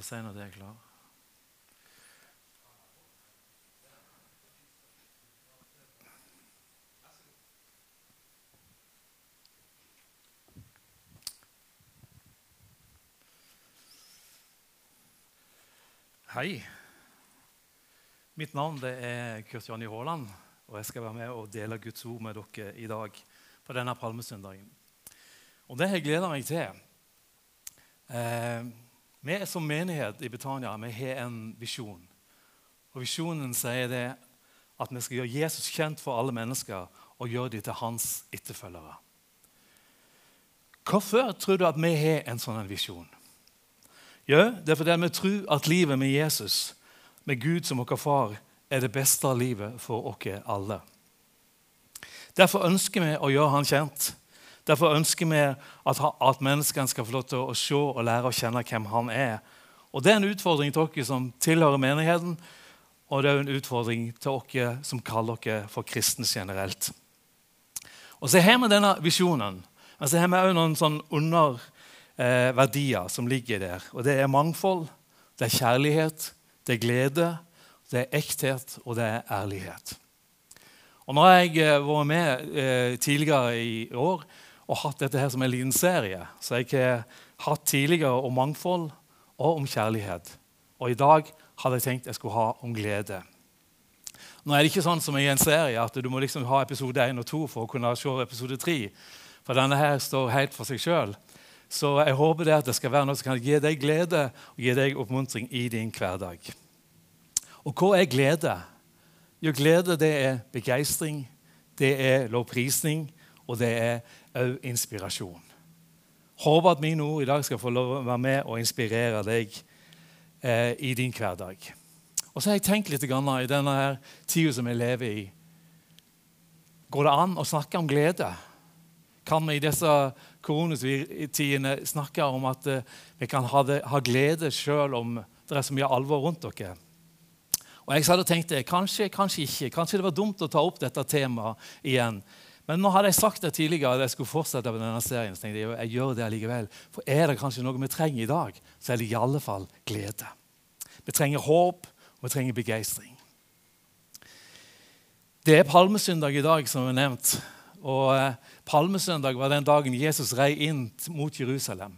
får si når det er klar. Hei. Mitt navn er Kurt Jonny Haaland, og jeg skal være med og dele Guds ord med dere i dag på denne palmesøndagen. Og det har jeg meg til. Eh, vi som menighet i Betania vi har en visjon. Og Visjonen sier det at vi skal gjøre Jesus kjent for alle mennesker og gjøre dem til hans etterfølgere. Hvorfor tror du at vi har en sånn visjon? Jo, det er fordi vi tror at livet med Jesus, med Gud som vår far, er det beste livet for oss alle. Derfor ønsker vi å gjøre han kjent. Derfor ønsker vi at, at menneskene skal få lov til å se og lære å kjenne hvem han er. Og Det er en utfordring til dere som tilhører menigheten, og det er en utfordring til dere som kaller dere for kristne generelt. Og Så har vi denne visjonen, men så har vi òg noen sånn underverdier eh, som ligger der. Og Det er mangfold, det er kjærlighet, det er glede, det er ekthet, og det er ærlighet. Og Nå har jeg har vært med eh, tidligere i år og hatt dette her som en liten serie. Så jeg har hatt tidligere om mangfold og om kjærlighet. Og i dag hadde jeg tenkt jeg skulle ha om glede. Nå er det ikke sånn som i en serie at du må liksom ha episode 1 og 2 for å kunne se episode 3. For denne her står helt for seg sjøl. Så jeg håper det at det skal være noe som kan gi deg glede og gi deg oppmuntring i din hverdag. Og hva er glede? Jo, glede det er begeistring, det er lovprisning, og det er òg inspirasjon. Håper at mine ord i dag skal få lov å være med og inspirere deg eh, i din hverdag. Og så har jeg tenkt litt grann, i denne tida som jeg lever i. Går det an å snakke om glede? Kan vi i disse koronatidene snakke om at eh, vi kan ha, det, ha glede selv om det er så mye alvor rundt dere. Og jeg hadde tenkt det, kanskje, kanskje ikke. Kanskje det var dumt å ta opp dette temaet igjen. Men nå hadde jeg sagt det tidligere at jeg skulle fortsette med denne serien. så tenkte jeg, jeg gjør det allikevel. For er det kanskje noe vi trenger i dag, så er det i alle fall glede. Vi trenger håp, og vi trenger begeistring. Det er palmesøndag i dag, som er nevnt. Og eh, Palmesøndag var den dagen Jesus rei inn mot Jerusalem.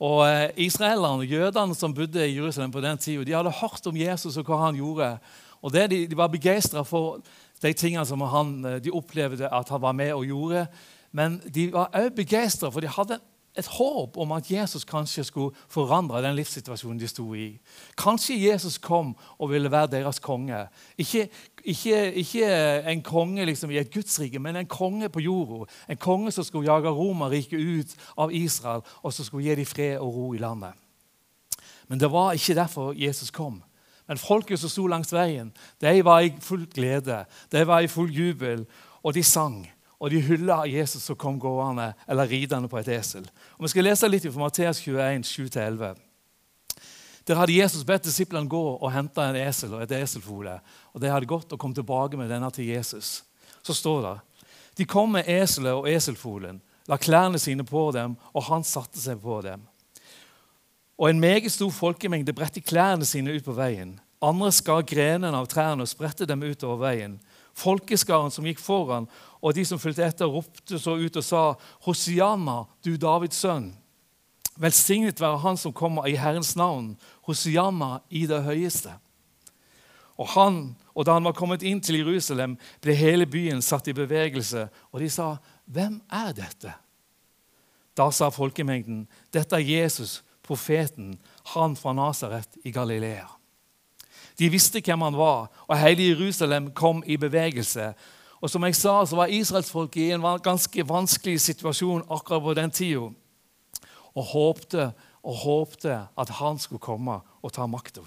Og Israelerne og jødene som bodde i Jerusalem på den tida, de hadde hørt om Jesus og hva han gjorde. Og det, de, de var begeistra for de tingene som han, eh, de opplevde at han var med og gjorde. Men de var også begeistra, for de hadde et håp om at Jesus kanskje skulle forandre den livssituasjonen de sto i. Kanskje Jesus kom og ville være deres konge. Ikke, ikke, ikke en konge liksom i et gudsrike, men en konge på jorda. En konge som skulle jage Romerriket ut av Israel, og som skulle gi dem fred og ro i landet. Men det var ikke derfor Jesus kom. Men folket som sto langs veien, de var i full glede, de var i full jubel, og de sang. Og de hylla Jesus som kom gående eller ridende på et esel. Og Vi skal lese litt fra Matteus 21, 7-11. Der hadde Jesus bedt disiplene gå og hente en esel og et eselfole. Og De hadde gått og kommet tilbake med denne til Jesus. Så står det De kom med eselet og eselfolen, la klærne sine på dem, og han satte seg på dem. Og en meget stor folkemengde bredte klærne sine ut på veien. Andre skar grenene av trærne og spredte dem utover veien. Folkeskaren som gikk foran, og de som fulgte etter, ropte så ut og sa, Hosianna, du Davids sønn. Velsignet være Han som kommer i Herrens navn. Hosianna i det høyeste. Og, han, og Da han var kommet inn til Jerusalem, ble hele byen satt i bevegelse. Og de sa, 'Hvem er dette?' Da sa folkemengden, 'Dette er Jesus, profeten, han fra Nasaret i Galilea.' De visste hvem han var, og hele Jerusalem kom i bevegelse. Og som jeg sa, så var israelsfolket i en ganske vanskelig situasjon akkurat på den tida. Og håpte og håpte at han skulle komme og ta makta.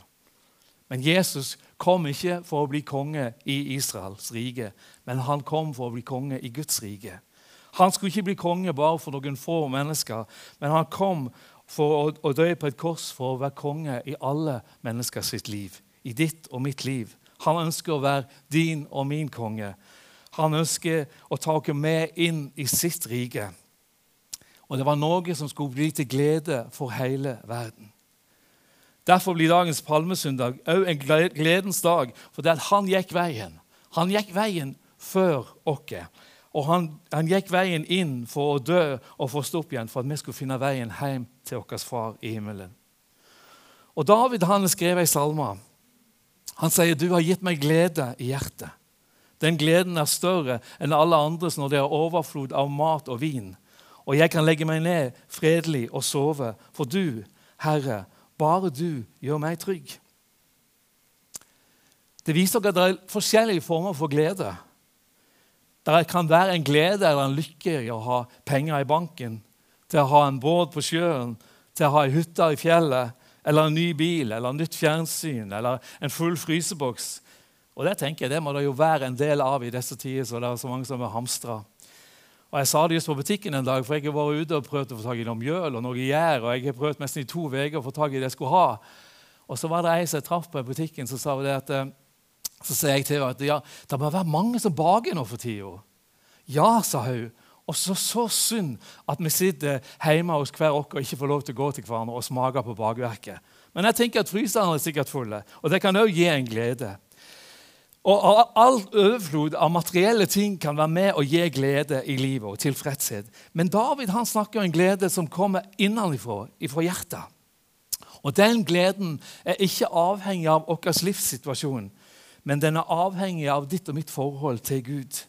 Men Jesus kom ikke for å bli konge i Israels rike, men han kom for å bli konge i Guds rike. Han skulle ikke bli konge bare for noen få mennesker, men han kom for å, dø på et kors for å være konge i alle mennesker sitt liv i ditt og mitt liv. Han ønsker å være din og min konge. Han ønsker å ta oss med inn i sitt rike. Og det var noe som skulle bli til glede for hele verden. Derfor blir dagens palmesøndag òg en gledens dag, fordi han gikk veien. Han gikk veien før oss. Og han, han, gikk veien inn for å dø og for å stå opp igjen, for at vi skulle finne veien hjem til vår far i himmelen. Og David han skrev ei salme. Han sier, 'Du har gitt meg glede i hjertet'. Den gleden er større enn alle andres når det er overflod av mat og vin. Og jeg kan legge meg ned fredelig og sove, for du, Herre, bare du gjør meg trygg. Det viser at det er forskjellige former for glede. Det kan være en glede eller en lykke i å ha penger i banken, til å ha en båt på sjøen, til å ha ei hytte i fjellet, eller en ny bil, eller nytt fjernsyn, eller en full fryseboks. Og Det tenker jeg, det må det jo være en del av i disse tider, så det er så mange som er hamstra. Og Jeg sa det just på butikken en dag, for jeg har vært ute og prøvd å få tak i noe mjøl og noe gjær. og jeg har prøvd nesten i to uker å få tak i det jeg skulle ha. Og så var det ei som jeg traff på butikken, som sa det at eh, så sier jeg til henne at ja, det må være mange som baker nå for tida. Ja, sa hun. Og så så synd at vi sitter hjemme hos hver oss og ikke får lov til å gå til hverandre og smake på bakverket. Men jeg tenker at fryserne er sikkert fulle, og det kan òg gi en glede. Og All overflod av materielle ting kan være med og gi glede i livet og tilfredshet. Men David han snakker om en glede som kommer innenfra, fra hjertet. Og Den gleden er ikke avhengig av vår livssituasjon, men den er avhengig av ditt og mitt forhold til Gud.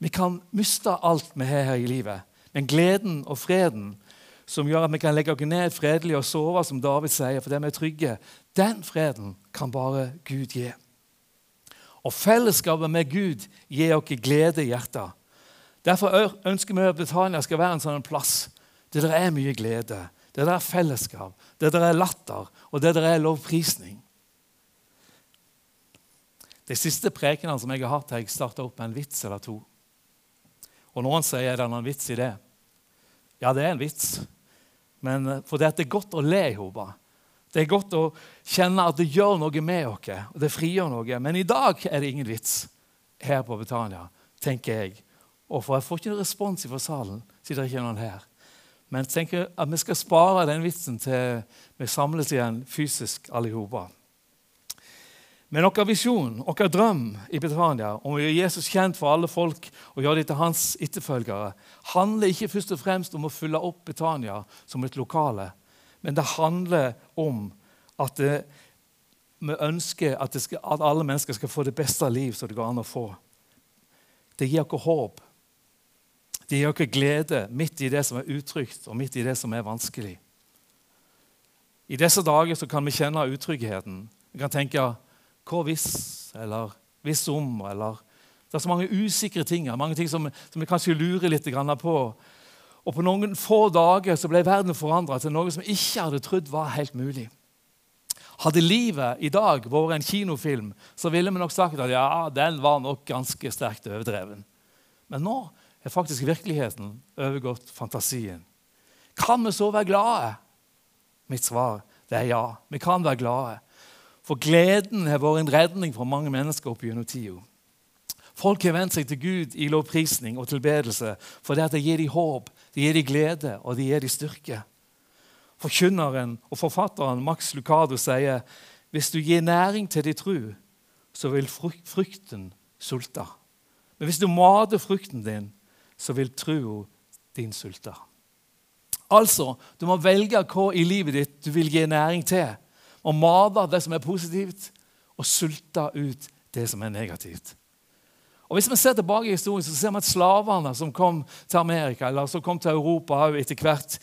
Vi kan miste alt vi har her i livet, men gleden og freden som gjør at vi kan legge oss ned fredelig og sove, som David sier, fordi vi er trygge, den freden kan bare Gud gi. Og fellesskapet med Gud gir oss glede i hjertet. Derfor ønsker vi at Betania skal være en sånn plass der det er mye glede, der det er fellesskap, der det er latter, og der det er lovprisning. De siste prekenene som jeg har hatt, har jeg starta opp med en vits eller to. Og noen sier er det noen vits i det. Ja, det er en vits. Men eh, for det er godt å le i hop. Det er godt å kjenne at det gjør noe med oss, og det frigjør noe. Men i dag er det ingen vits her på Betania, tenker jeg. Og for jeg får ikke noen respons fra salen, siden det ikke er noen her. Men jeg tenker at vi skal spare den vitsen til vi samles igjen fysisk alle sammen. Men vår visjon, vår drøm i Betania om å gjøre Jesus kjent for alle folk og gjøre dem til hans etterfølgere, handler ikke først og fremst om å fylle opp Betania som et lokale, men det handler om at det, vi ønsker at, skal, at, alle mennesker skal få det beste liv som det går an å få. Det gir oss håp. Det gir oss glede midt i det som er utrygt, og midt i det som er vanskelig. I disse dager kan vi kjenne utryggheten. Vi kan tenke hva hvis, eller hvis om, eller Det er så mange usikre ting, mange ting som, som vi kanskje lurer litt på. Og på noen få dager så ble verden forandra til noe som ikke hadde trodd var helt mulig. Hadde livet i dag vært en kinofilm, så ville vi nok sagt at ja, den var nok ganske sterkt overdreven. Men nå er faktisk virkeligheten overgått fantasien. Kan vi så være glade? Mitt svar det er ja. Vi kan være glade. For gleden har vært en redning for mange mennesker opp gjennom tida. Folk har vendt seg til Gud i lovprisning og tilbedelse for det gir dem håp, det gir dem glede og det gir dem styrke. Forkynneren og forfatteren Max Lucado sier hvis du gir næring til din tru, så vil frukten sulte. Men hvis du mater frukten din, så vil trua din sulte. Altså, du må velge hva i livet ditt du vil gi næring til og mate det som er positivt, og sulter ut det som er negativt. Og Hvis vi ser tilbake i historien, så ser vi at slavene som kom til Amerika, eller som kom til Europa etter hvert,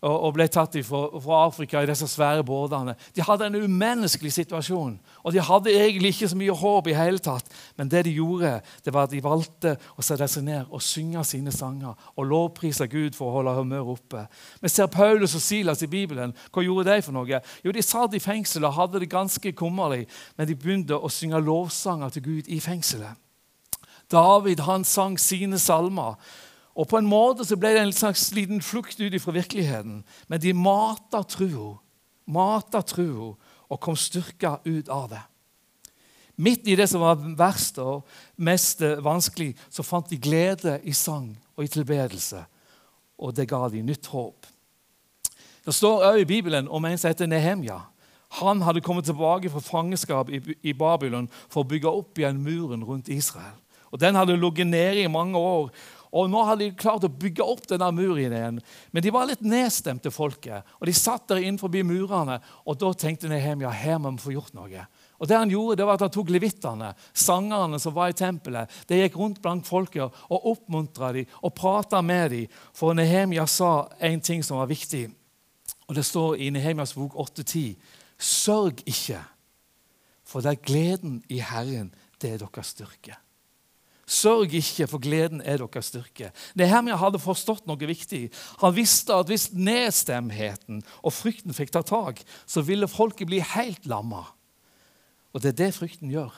og ble tatt fra Afrika i disse svære båtene. De hadde en umenneskelig situasjon, og de hadde egentlig ikke så mye håp. i hele tatt. Men det de gjorde, det var at de valgte å sette seg ned og synge sine sanger og lovprise Gud for å holde humøret oppe. Vi ser Paulus og Silas i Bibelen. Hva gjorde de for noe? Jo, De satt i fengsel og hadde det ganske kummerlig, men de begynte å synge lovsanger til Gud i fengselet. David han sang sine salmer. Og På en måte så ble det en slags liten flukt ut fra virkeligheten. Men de mata trua, mata trua og kom styrka ut av det. Midt i det som var verst og mest vanskelig, så fant de glede i sang og i tilbedelse. Og det ga de nytt håp. Det står også i Bibelen om en som heter Nehemja. Han hadde kommet tilbake fra fangenskap i, i Babylon for å bygge opp igjen muren rundt Israel. Og Den hadde ligget nede i mange år. Og Nå hadde de klart å bygge opp denne muren igjen. Men de var litt nedstemte, folket. Og De satt der innenfor murene, og da tenkte Nehemia her må vi få gjort noe. Og det Han gjorde, det var at han tok levittene, sangerne som var i tempelet, de gikk rundt blant folket og oppmuntra dem og prata med dem. For Nehemia sa en ting som var viktig. Og Det står i Nehemias bok 8.10.: Sørg ikke, for det er gleden i Herren, det er deres styrke. Sørg ikke, for gleden er deres styrke. Nehemia hadde forstått noe viktig. Han visste at hvis nedstemtheten og frykten fikk ta tak, så ville folket bli helt lamma. Og det er det frykten gjør.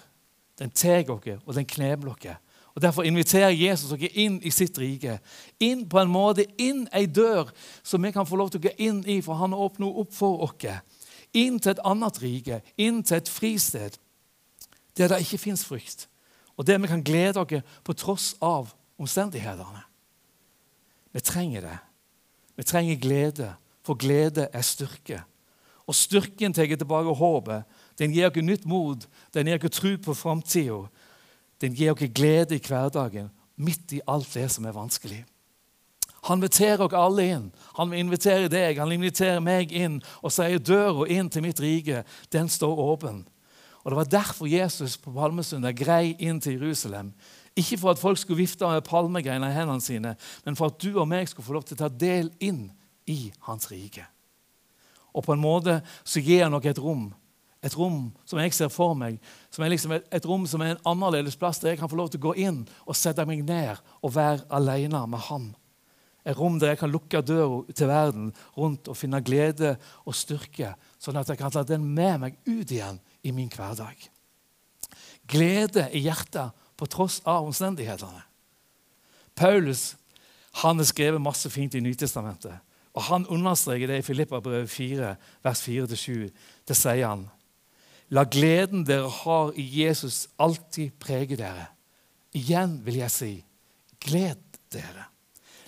Den tar dere, og den knebler dere. Og Derfor inviterer Jesus dere inn i sitt rike. Inn på en måte, inn ei dør som vi kan få lov til å gå inn i, for han åpner opp for oss. Inn til et annet rike, inn til et fristed der det ikke fins frykt. Og det vi kan glede oss på tross av omstendighetene. Vi trenger det. Vi trenger glede, for glede er styrke. Og styrken tar tilbake håpet. Den gir oss nytt mot, den gir oss tro på framtida. Den gir oss glede i hverdagen, midt i alt det som er vanskelig. Han inviterer oss alle inn. Han inviterer deg, han inviterer meg inn og sier døra inn til mitt rike, den står åpen. Og Det var derfor Jesus på Palmesøndag grei inn til Jerusalem. Ikke for at folk skulle vifte med palmegreiner i hendene sine, men for at du og meg skulle få lov til å ta del inn i hans rike. Og på en måte så gir han nok et rom et rom som jeg ser for meg, som er liksom et, et, rom som er en annerledes plass, der jeg kan få lov til å gå inn og sette meg ned og være alene med Han. Et rom der jeg kan lukke døra til verden rundt og finne glede og styrke, sånn at jeg kan ta den med meg ut igjen i min hverdag. Glede i hjertet på tross av omstendighetene. Paulus han har skrevet masse fint i Nytestamentet. Og Han understreker det i Filippa brev 4, vers 4-7. Det sier han. La gleden dere har i Jesus, alltid prege dere. Igjen vil jeg si gled dere.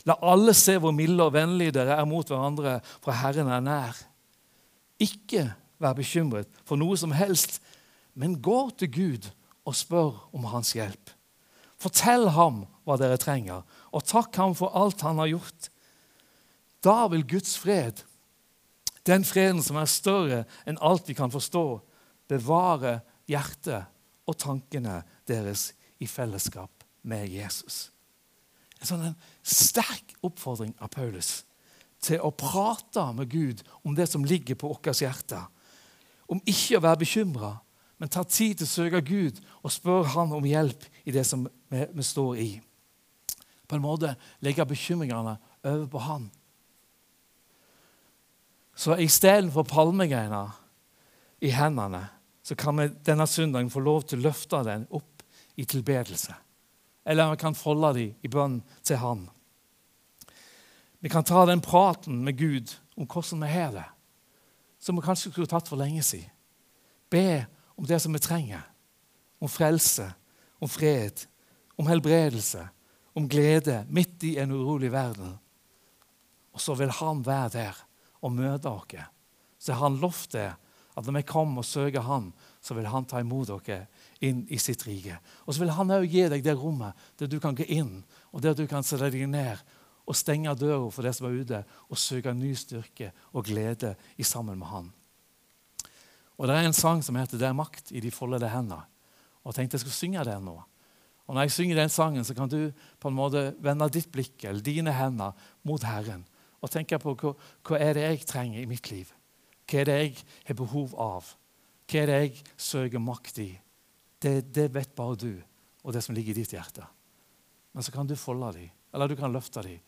La alle se hvor milde og vennlige dere er mot hverandre, for Herren er nær. Ikke vær bekymret for noe som helst, men gå til Gud og spør om hans hjelp. Fortell ham hva dere trenger, og takk ham for alt han har gjort. Da vil Guds fred, den freden som er større enn alt vi kan forstå, bevare hjertet og tankene deres i fellesskap med Jesus. En sånn sterk oppfordring av Paulus til å prate med Gud om det som ligger på vårt hjerte. Om ikke å være bekymra, men ta tid til å søke Gud og spørre Han om hjelp i det som vi, vi står i. På en måte legge bekymringene over på Han. Så istedenfor palmegreiner i hendene, så kan vi denne søndagen få lov til å løfte den opp i tilbedelse. Eller vi kan folde dem i bønn til Han. Vi kan ta den praten med Gud om hvordan vi har det, som vi kanskje skulle tatt for lenge siden. Be om det som vi trenger. Om frelse, om fred, om helbredelse, om glede midt i en urolig verden. Og så vil Han være der og møte oss. Så har Han lovt det at når vi kommer og søker Han, så vil Han ta imot dere inn i sitt rike. Og så vil Han òg gi deg det rommet der du kan gå inn, og der du kan sette deg ned og stenge døra for det som er ute, og søke ny styrke og glede i sammen med Han. Og Det er en sang som heter 'Det er makt i de foldede hender'. Og Jeg tenkte jeg skulle synge den nå. Og Når jeg synger den sangen, så kan du på en måte vende ditt blikk eller dine hender mot Herren og tenke på hva, hva er det jeg trenger i mitt liv. Hva er det jeg har behov av? Hva er det jeg søker makt i? Det, det vet bare du og det som ligger i ditt hjerte. Men så kan du folde dem, eller du kan løfte dem,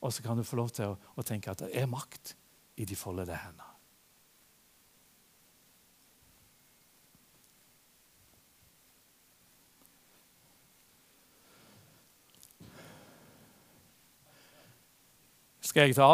og så kan du få lov til å, å tenke at det er makt i de foldede hendene. Skal jeg ta